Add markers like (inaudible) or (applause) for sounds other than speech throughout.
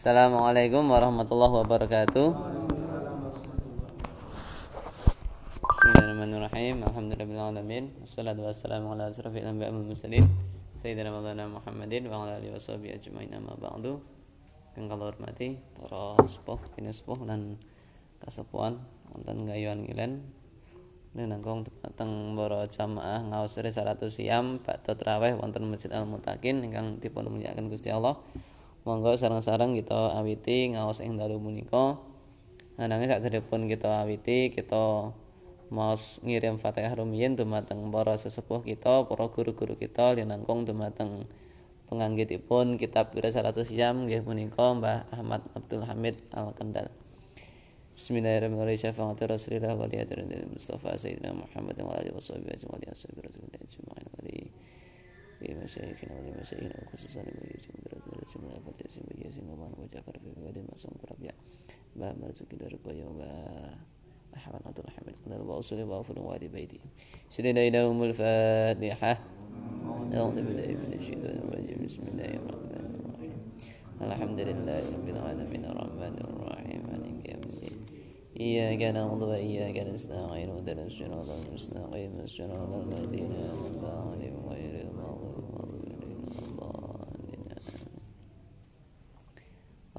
Assalamualaikum warahmatullahi wabarakatuh. Bismillahirrahmanirrahim. Alhamdulillahirabbil. Wassalatu wassalamu ala asrofil anbiya'i wal mursalin. Sayyidina Maulana Muhammadin wa ala alihi washabihi ajmain amma ba'du. Kang kula hormati para sepuh, kene sepuh lan kasepuhan wonten gayuhan ngilen Nenangkong teng para jamaah ngaos risalatu siam badhe traweh wonten Masjid Al Mutakin ingkang dipun mulyakaken Gusti Allah. Monggo sareng-sareng kita awiti ngaos ing dalu menika. Ananging sakderepun kita awiti kita maos ngirim Fatihah rumiyin dumateng para sesepuh kita, para guru-guru kita linangkung dumateng penganggitipun kitab Risalatu Siam nggih punika Mbah Ahmad Abdul Hamid Al-Kendal. Bismillahirrahmanirrahim. Syafaat Rasulullah wa Muhammad بسم الله فات ياسين وياسين ومان وجعفر في بلد ما سمك ربيع باب مرزق درق ويوم أحمد عبد الرحمن قدر وأصلي وأفل وادي بيتي سلينا لهم الفاتحة أعوذ بالله من الشيطان الرجيم بسم الله الرحمن الرحيم الحمد لله رب العالمين الرحمن الرحيم مالك يوم الدين إياك نعبد وإياك نستعين اهدنا الصراط المستقيم الصراط الذين أنعمت عليهم غير المغضوب عليهم ولا الضالين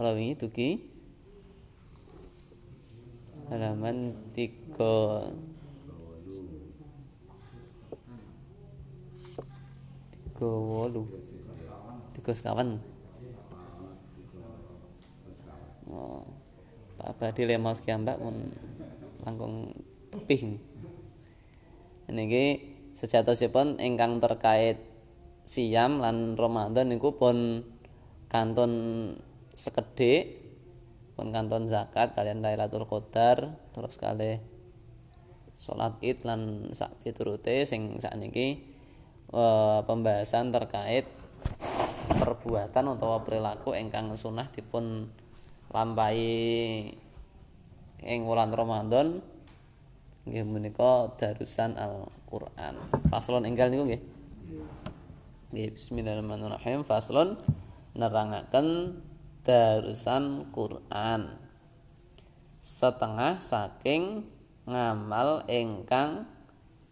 Rawi Tuki halaman tiga. Tiga wolu. Tiga sekawan. Oh. Pak Badi lemos kiambak pun langkung tepih niki sejatosipun ingkang terkait siam lan Ramadan niku pun kantun sekedhik pun kantun zakat kalian Lailatul Qadar terus kali salat Id lan sak piturute sing sakniki e, pembahasan terkait perbuatan utawa perilaku ingkang sunah dipun lampahi ing wulan Ramadan nggih menika darusan Al-Qur'an. Faslon enggal niku nggih. Nggih bismillahirrahmanirrahim. Faslon nerangaken darusan Quran. Setengah saking ngamal ingkang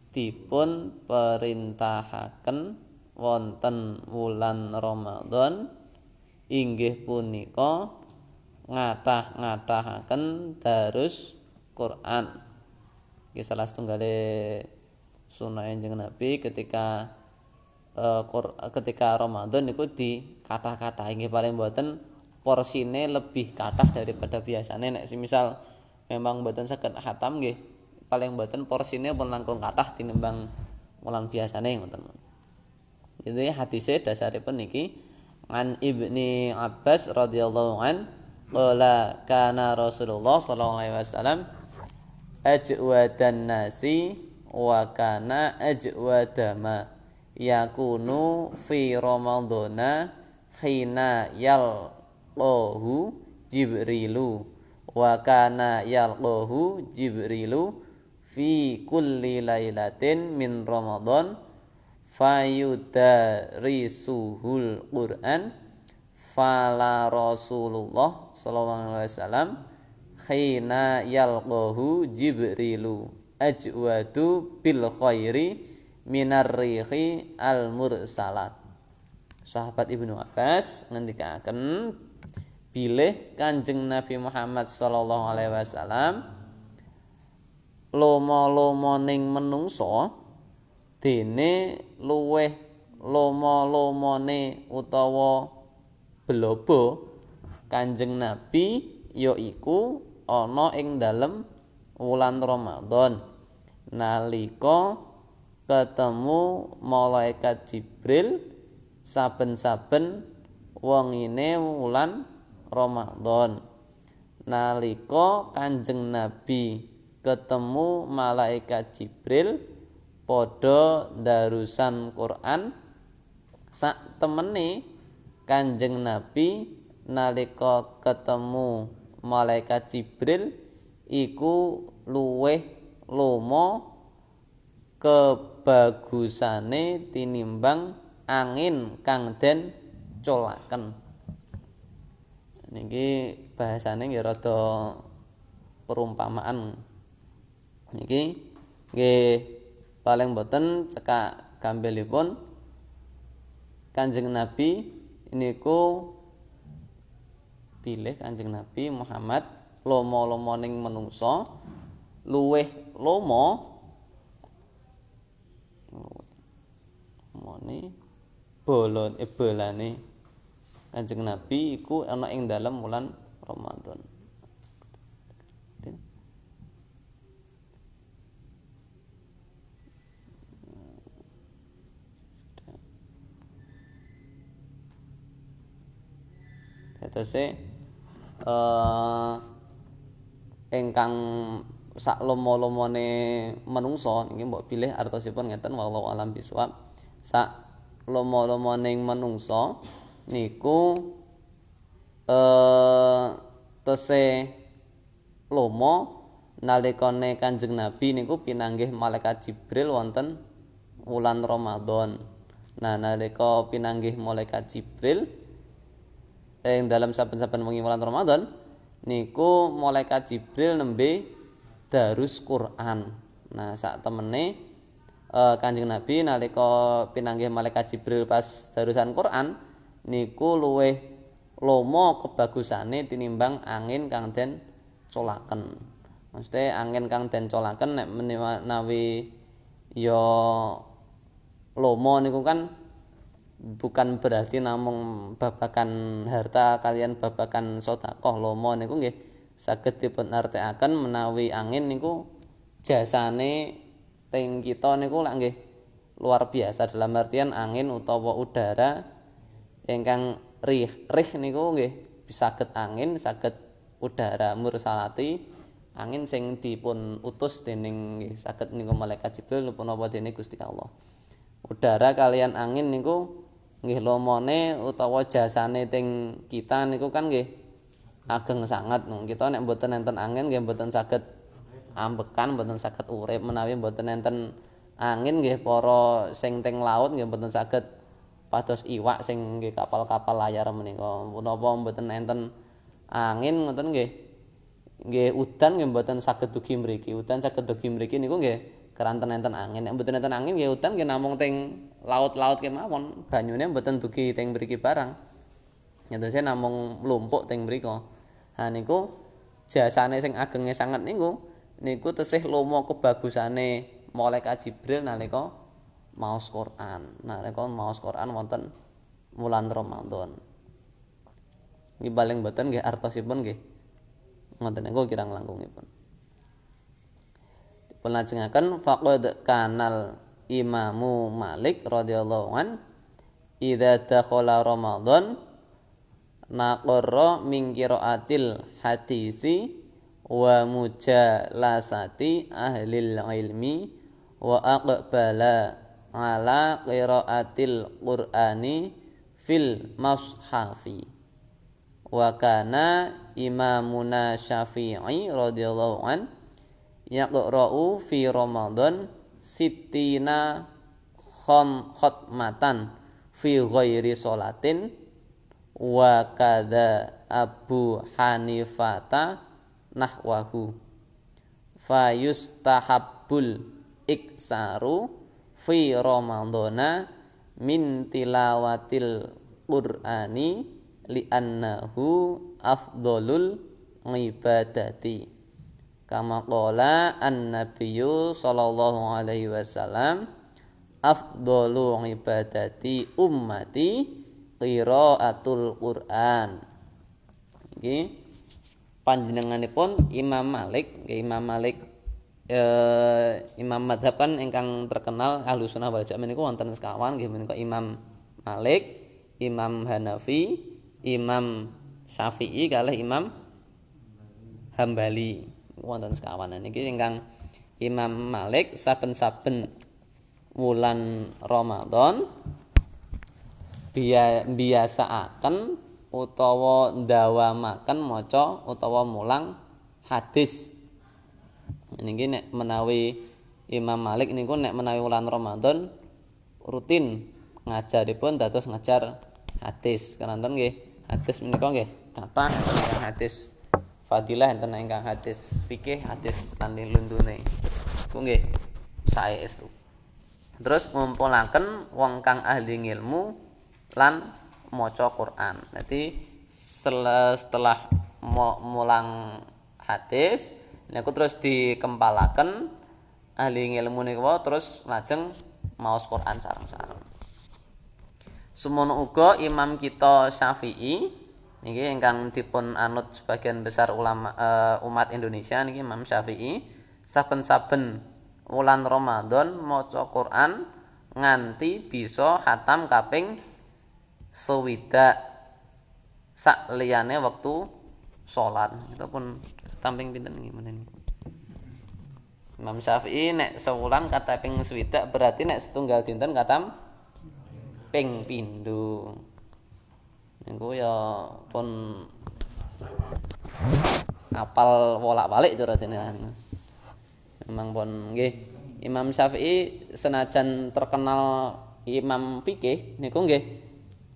dipun perintahaken wonten wulan Ramadan inggih punika ngatah-ngatahaken darus Quran. Iki salah setunggale sunah Kanjeng Nabi ketika uh, ketika Ramadan niku dikatah-katahi nggih paling mboten porsine lebih kathah daripada biasane nek semisal memang mboten saged khatam nggih paling mboten porsine pun langkung kathah tinimbang wulan biasane ngoten. Jadi hadise dasaripun niki an Ibni Abbas radhiyallahu an qala kana Rasulullah sallallahu alaihi wasallam ajwadan nasi wa kana ajwadama yakunu fi ramadhana hina yalqahu jibrilu wa kana yalqahu jibrilu fi kulli lailatin min ramadhan fayudarisuhul qur'an fala rasulullah sallallahu alaihi wasallam khina yalqahu jibrilu ajwadu bil khairi minar rihi al mursalat. Sahabat ibnu abbas ngendikaken bilih kanjeng nabi muhammad sallallahu alaihi wasallam lomo-lomo ning menungso dene luweh lomo-lomone utawa belobo kanjeng nabi yaiku ana ing dalem wulan Ramadan. Nalika ketemu malaikat Jibril saben-saben wongine wulan Ramadan. Nalika Kanjeng Nabi ketemu malaikat Jibril padha darusan Quran sak temene Kanjeng Nabi nalika ketemu malaikat Jibril iku luweh lomo kebagusane tinimbang angin kang den colaken niki bahasane nggih rada perumpamaan. Niki nggih paling boten cekak gampilipun Kanjeng Nabi niku pilih Kanjeng Nabi Muhammad lomo-lomo ning menungso luweh lomo mone bolon e bolane Kanjeng Nabi iku ana ing dalam wulan Ramadan Tetese eh ingkang sak lomo-lomone menungso niki mbok pilih artosipun ngeten wallahu alam bisawab. Sak lomo-lomone menungso niku eh tese lomo nalikane Kanjeng Nabi niku pinanggih malaikat Jibril wonten wulan Ramadan. Nah nalika pinanggih malaikat Jibril ing dalam saben-saben wengi wulan Ramadan niku malaikat Jibril nembe darus Quran. Nah, sak temene eh, Kanjeng Nabi nalika pinanggih malaikat Jibril pas darusan Quran niku luweh lomo kebagusane tinimbang angin kang den colaken. Maksudnya angin kang den colaken nek menawi ya lomo niku kan bukan berarti namung babakan harta kalian babakan sedekah lomo niku nggih saged dipun artikaken menawi angin niku jasane teng kita niku lak nggih luar biasa dalam artian angin utawa udara ingkang rih rih niku nggih saged angin saged udara mursalati angin sing dipun utus dening nggih saged niku malaikat Jibril punapa dening Gusti Allah. Udara kalian angin niku nggih lomone utawa jasane teng kita niku kan nggih ageng sangat. Kita nek mboten enten angin nggih mboten saged ambekan mboten saged urip menawi mboten enten angin nggih para sing teng laut nggih mboten saged pados iwak sing nggih kapal-kapal layar menika. Punapa mboten enten angin ngoten nggih? Nggih udan nggih mboten saged dugi mriki. Udan saged dugi mriki niku nggih keranten enten angin. Nek mboten enten angin nggih udan nggih namung teng laut-laut kemawon banyune mboten dugi teng mriki barang. Nyatane namung mlumpuk teng mriko. Ha niku jasane sing agenge sanget niku niku tesih lomo kebagusane malaikat Jibril nalika maos Quran. Nalika maos Quran wonten wulan Ramadan. Iki paling boten nggih artosipun nggih. Ngoten niku kirang langkungipun. Pelajengaken faqad kanal imamu Malik radhiyallahu an idza dakhala Ramadan naqra min qiraatil hadisi wa mujalasati ahli ilmi wa aqbala ala qiraatil qur'ani fil mashafi. Wa kana imamuna syafi'i radhiyallahu an yaqra'u fi Ramadan sitina khom khotmatan fi ghairi salatin wa kadza Abu Hanifata nahwahu. Fayustahabbul iksaru fi ramadhana min tilawatil qur'ani li'annahu afdolul ibadati. Kama qala an-nabiyyu sallallahu alaihi wasallam afdalu ibadati ummati qiraatul Qur'an. Iki panjenenganipun Imam Malik Imam Malik eh, Imam madhab kan ingkang terkenal ahlu sunnah wal jamaah niku wonten sekawan nggih menika Imam Malik Imam Hanafi Imam Syafi'i kalih Imam Hambali. Wonten sekawanan iki ingkang Imam Malik saben-saben wulan Ramadan biasaaken utawa ndawamaken maca utawa mulang hadis niki nek menawi Imam Malik niku nek menawi wulan Ramadan rutin ngajaripun dados ngajar hadis. Kananten nggih? Hadis menika nggih? Ingkang hadis fadilah enten ingkang hadis fikih hadis tanding lundune. Ku nggih sae estu. Terus ngumpulaken wong kang ahli ilmu lan maca Quran. Dadi setelah, setelah mulang hadis niku terus dikempalaken ahli ilmu niku terus lajeng maos Quran sareng-sareng. Semono uga imam kita Syafi'i niki ingkang dipun anut sebagian besar ulama uh, umat Indonesia niki Imam Syafi'i saben-saben wulan Ramadan maca Quran nganti bisa khatam kaping swidak sak liyane wektu salat. Itu pun tamping pinten niki menen Imam Syafi'i nek sewulan kata ping swidak berarti nek setunggal dinten katam ping pindho. Niku ya pun apal wolak-balik cara dene memang pun nggih. Imam Syafi'i senajan terkenal imam fikih niku nggih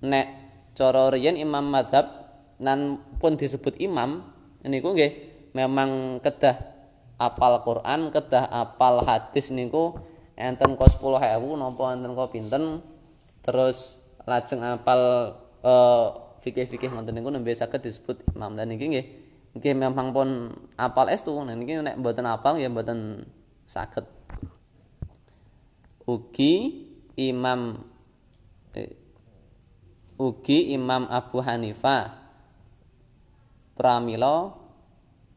nek cara riyen imam madhab nan pun disebut imam niku nggih memang kedah apal Quran kedah apal hadis niku enten kos 10.000 napa enten kok pinten. Terus lajeng apal uh, fikih-fikih ngoten niku nembe saged disebut imam. Dan niki nggih nggih memang pun apal estu. Niki nek mboten apal ya mboten saged. Ugi imam eh, ugi imam Abu Hanifah pramila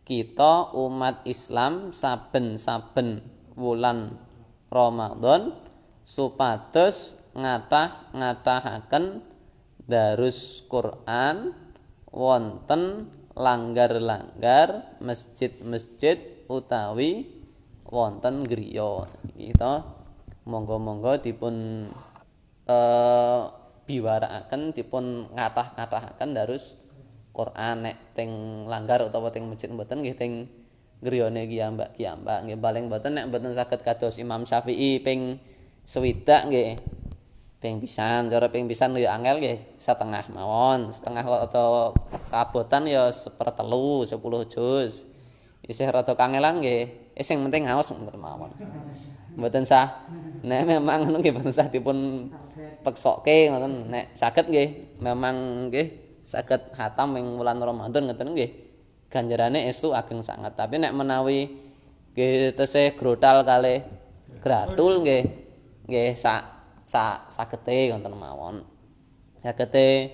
kita umat Islam saben-saben wulan Ramadan supados ngatah-ngatahaken darus Quran wonten langgar-langgar masjid-masjid utawi wonten griya. Kita monggo-monggo dipun eh biwarakaken dipun ngatah-ngatahaken darus Quran nek teng langgar utawa teng masjid mboten nggih teng griyane ki ambak ki ambak nggih. Paling mboten nek mboten saged kados Imam Syafi'i ping swidak nggih. Ping pisan cara ping pisan ya angel nggih. Setengah mawon setengah atau kabotan ya sepertelu 10 juz. Isih rada kangelan nggih. Eh sing penting ngaos mawon. Mboten sah. Nek memang ngono nggih mboten sah dipun peksokke ngoten. Nek saged nggih memang nggih saged hatam ing wulan Ramadan ngoten nggih ganjarane estu ageng sangat tapi nek menawi nggih tesih grotal kalih gratul nggih nggih sak sak sagete wonten mawon. Sagete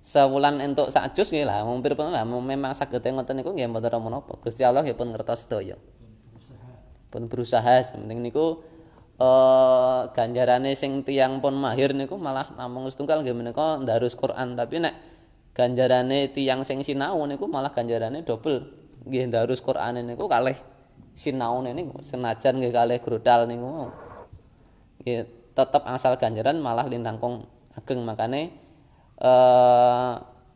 sewulan entuk sak jus nggih lah mumpir pun lah memang sagete ngoten niku nggih mboten menapa. Gusti Allah ya pun ngertos sedaya. Pun berusaha penting niku eh ganjarane sing tiyang pun mahir niku malah namung setunggal nggih menika ndarus Quran tapi nek ganjarane tiyang sing sinau niku malah ganjarane dobel nggih ndarus Quran niku kalih sinaune niku senajan nggih kalih grudal niku. Ya, tetap asal ganjaran malah lintangkong ageng. Makane eh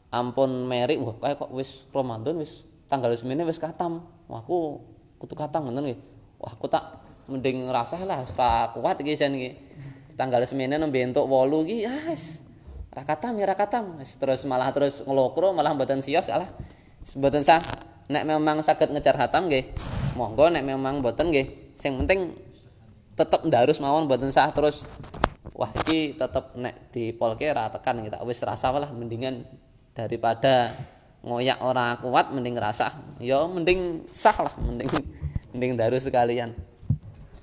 ampun merik wah kayak kok wis Ramadan wis tanggal semene wis katam. Wah aku kutu katam ngoten nggih. Wah aku tak mending ngrasah lah ora kuat iki sen iki. Tanggal semene nembe entuk 8 iki ya wis ra katam ya ra katam terus malah terus ngelokro malah mboten sios alah. Mboten sah. Nek memang saged ngejar hatam nggih monggo nek memang mboten nggih. Sing penting tetep ndarus mawon mboten sah terus. Wah iki tetep nek dipolke ra tekan kita wis rasa lah mendingan daripada ngoyak ora kuat mending rasa ya mending sah lah mending mending darus sekalian.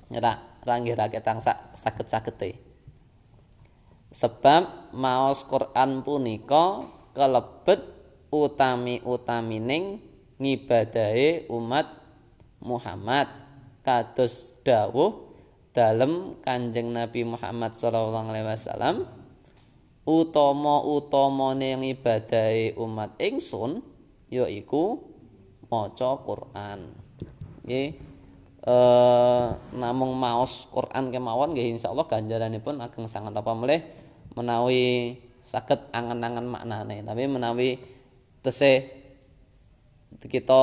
Nyera ranggih rakyat tangsa sakit-sakite sebab maos Quran punika kelebet utami-utamining ngibadahe umat Muhammad kados dawuh dalem Kanjeng Nabi Muhammad sallallahu alaihi wasallam utama-utamane ngibadahi umat ingsun yaiku maca Quran. Nggih. Eh namung maos Quran kemawon nggih insyaallah ganjaranipun ageng sangat apa melih menawi saged angen-angen maknane. Tapi menawi tesih kita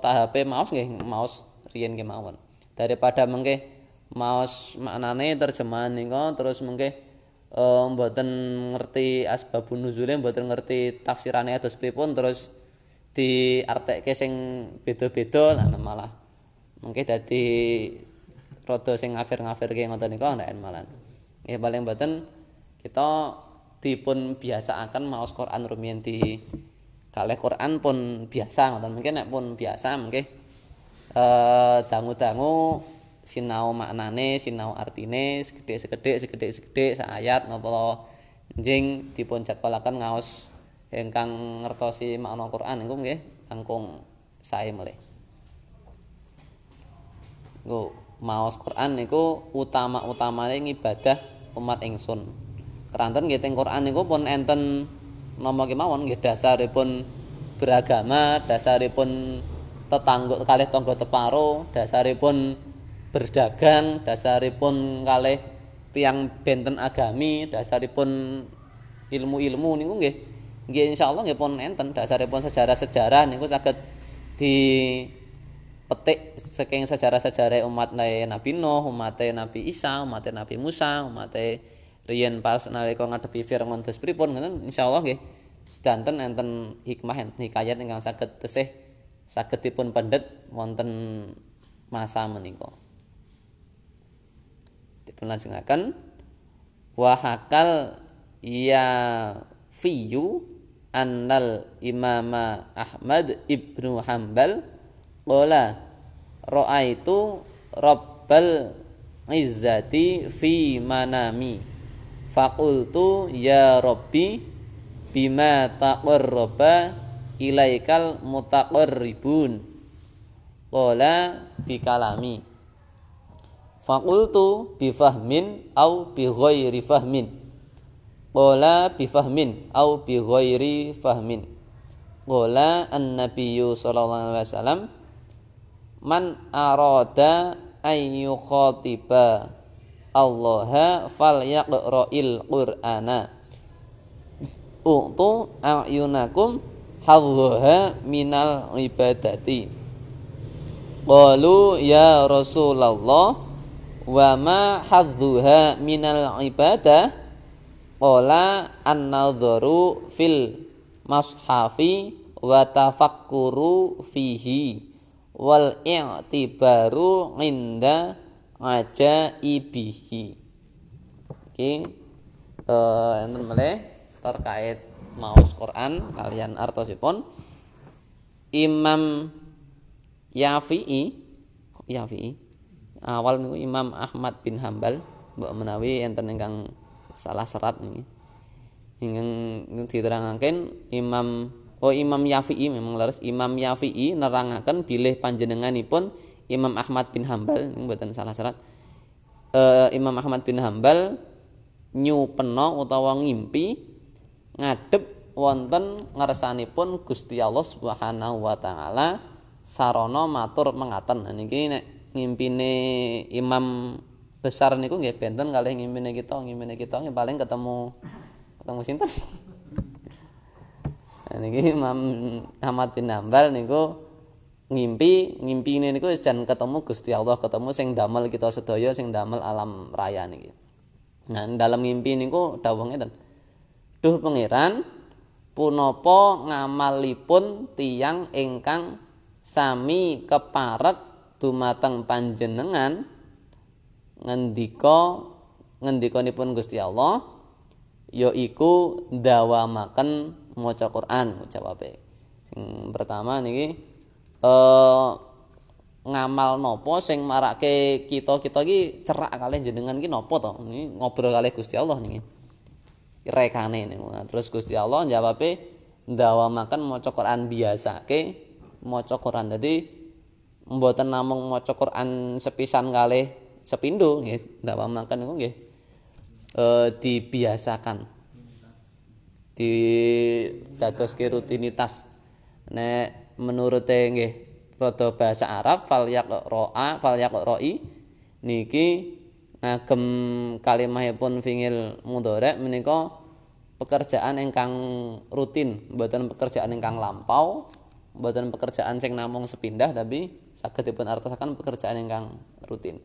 tahape maos nggih maos riyen kemawon daripada mengke maos maknane terjemahan nika terus mengke eh mboten ngerti asbabun nuzule mboten ngerti tafsirane atus pripun terus diartekke sing beda-beda lah malah mungkin dadi rada sing ngafir-ngafirke ngoten niku ndak malah. Nggih paling mboten kita dipun biasaaken maos Quran rumiyin di kalih Quran pun biasa ngoten mungkin nek pun biasa mungkin eh dangu-dangu sinau maknane, sinau artine, segede-segede, segede-segede ayat napa njing dipun jadwalaken ngaos ingkang ngertosi makna Quran niku nggih langkung sae melih. Nggo maos Quran niku utama-utamane ngibadah umat ingsun. Keranten nggih teng Quran niku pun enten nama kemawon nggih dasaripun beragama, dasaripun tetangga kalih tangga teparo, dasaripun berdagang dasaripun kalih tiang benten agami dasaripun ilmu-ilmu niku nggih. Nggih insyaallah nggih pun enten dasaripun sejarah-sejarah niku saged di petik saking sejarah-sejarah umat Nabi Nuh, umat Nabi Isa, umat Nabi Musa, umat riyen pas nalika ngadepi Firaun dos pripun ngoten? Insyaallah nggih. Sedanten enten hikmah enten hikayat ingkang saged tesih saged dipun pendet wonten masa menika. dipunlajengaken wa hakal ya fiyu annal imama Ahmad ibnu Hambal qala ra'aitu rabbal izzati fi manami faqultu ya rabbi bima taqarraba ilaikal mutaqarribun qala bikalami Fakultu bifahmin au bi ghairi fahmin. Qala au bi ghairi fahmin. An-nabiyyu sallallahu alaihi wasallam man arada ay Allah falyaqra'il Qur'ana. Utu a'yunakum hadhaha minal ibadati. Qalu ya Rasulullah wa ma hadzuha minal ibadah qala an-nadharu fil mashafi wa tafakkuru fihi wal i'tibaru inda ajaibihi iki eh enten meleh terkait maos Quran kalian artosipun. Imam Yafi'i Yafi'i? Awal niku Imam Ahmad bin Hambal mbok menawi enten ingkang salah serat niki. Ingkang diterangaken Imam oh Imam Yafi'i memang leres. Imam Yafi'i nerangaken bilih panjenenganipun Imam Ahmad bin Hambal niku mboten salah serat e, Imam Ahmad bin Hambal nyupena utawa ngimpi ngadep wonten ngersanipun Gusti Allah Subhanahu wa taala sarana matur mengaten niki nek ngimpine imam besar niku nggih benten kalih ngimpine kita ngimpine kita nggih paling ketemu ketemu sinten? (laughs) Nah, niki Imam Ahmad bin Hambal niku ngimpi ngimpine niku jan ketemu Gusti Allah ketemu sing damel kita sedaya sing damel alam raya niki. Nah dalam ngimpi niku dawuh ngeten. Duh pangeran punapa ngamalipun tiang ingkang sami keparek dumateng panjenengan ngendika ngendikanipun Gusti Allah yaiku dawamaken maca Quran jawabe sing pertama niki eh ngamal nopo sing marake kita-kita iki cerak kalih jenengan iki napa to? Niki ngobrol kalih Gusti Allah niki. Rekane niku terus Gusti Allah jawabe ndawamaken maca Quran biasake maca Quran. Dadi mboten namung maca Quran sepisan kalih sepindo nggih ndak makan niku nggih. E, dibiasakan. Di dadoske rutinitas. Nek menurut nggih rada bahasa Arab fal yaqra'a fal yaqra'i niki ngagem kalimahipun fingil mudhari menika pekerjaan ingkang rutin mboten pekerjaan ingkang lampau mboten pekerjaan sing namung sepindah tapi saged dipun artosaken pekerjaan ingkang rutin.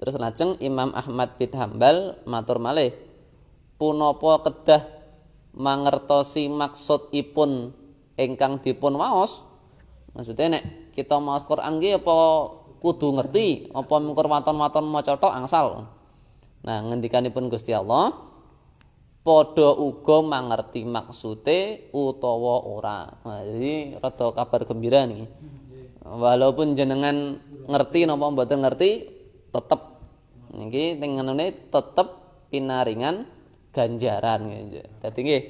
Terus lajeng Imam Ahmad bin Hambal matur malih punapa kedah mangertosi maksudipun ingkang dipun waos maksudnya nek kita maos Quran nggih apa kudu ngerti apa mengkur waton-waton maca angsal. Nah ngendikanipun Gusti Allah padha uga mangerti maksude utawa ora. Nah, jadi rada kabar gembira nih walaupun jenengan ngerti napa mboten ngerti tetep. Niki tengenane tetep pinaringan ganjaran. Dadi nggih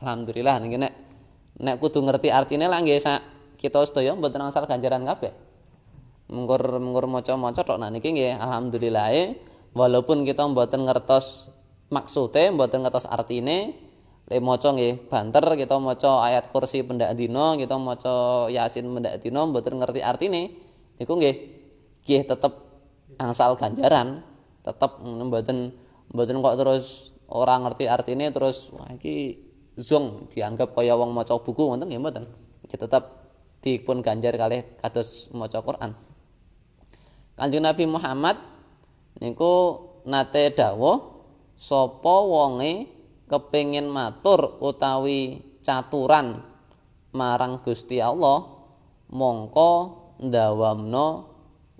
alhamdulillah niki nek nek kudu ngerti artine lah nggih sak kita sedaya mboten asal ganjaran kabeh. Mengkur mengkur maca-maca tok nah niki nggih alhamdulillah walaupun kita mboten ngertos maksude mboten ngertos artine le maca nggih banter kita maca ayat kursi pendak dina kita maca yasin pendak dina mboten ngerti artine niku nggih nggih tetep angsal ganjaran tetep mboten mboten kok terus ora ngerti artine terus wah iki zong dianggap kaya wong maca buku ngoten nggih mboten iki tetep dipun ganjar kalih kados maca Quran Kanjeng Nabi Muhammad niku nate dawuh sapa wonge kepingin matur utawi caturan marang Gusti Allah mongko ndawamno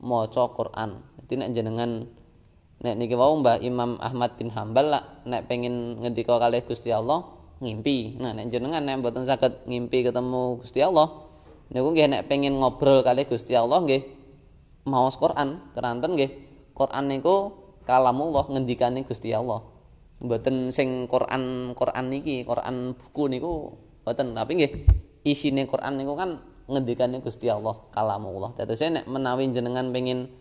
maca Quran. Dadi nek jenengan nek niki wau Mbah Imam Ahmad bin Hambal nek pengin ngendika kalih Gusti Allah ngimpi. Nah nek jenengan nek mboten saged ngimpi ketemu Gusti Allah niku nggih nek pengin ngobrol kalih Gusti Allah nggih maos Quran, keranten nggih. Quran niku kalamullah ngendikane Gusti Allah. mboten sing Quran Quran niki Quran buku niku mboten tapi nggih isine Quran niku kan ngendikane Gusti Allah kalamullah dadi nek menawi jenengan pengin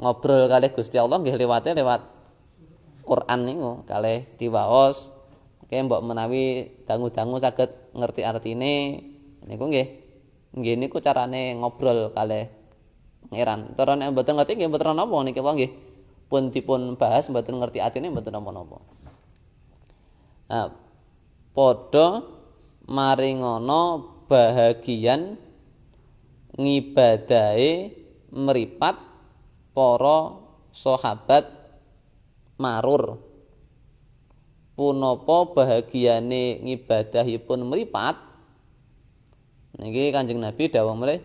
ngobrol kalih Gusti Allah nggih lewate lewat Quran niku kalih diwaos Oke, mbok menawi dangu-dangu saged ngerti artine niku nggih nggih niku carane ngobrol kalih pangeran. Cara nek mboten ngerti nggih mboten napa niki nggih pun dipun bahas mboten ngerti artine mboten napa-napa. Nah, padha maringono bahagian ngibadahe meripat para sahabat marur. Punapa bahagiane ngibadahipun meripat? Niki Kanjeng Nabi dawuh mulih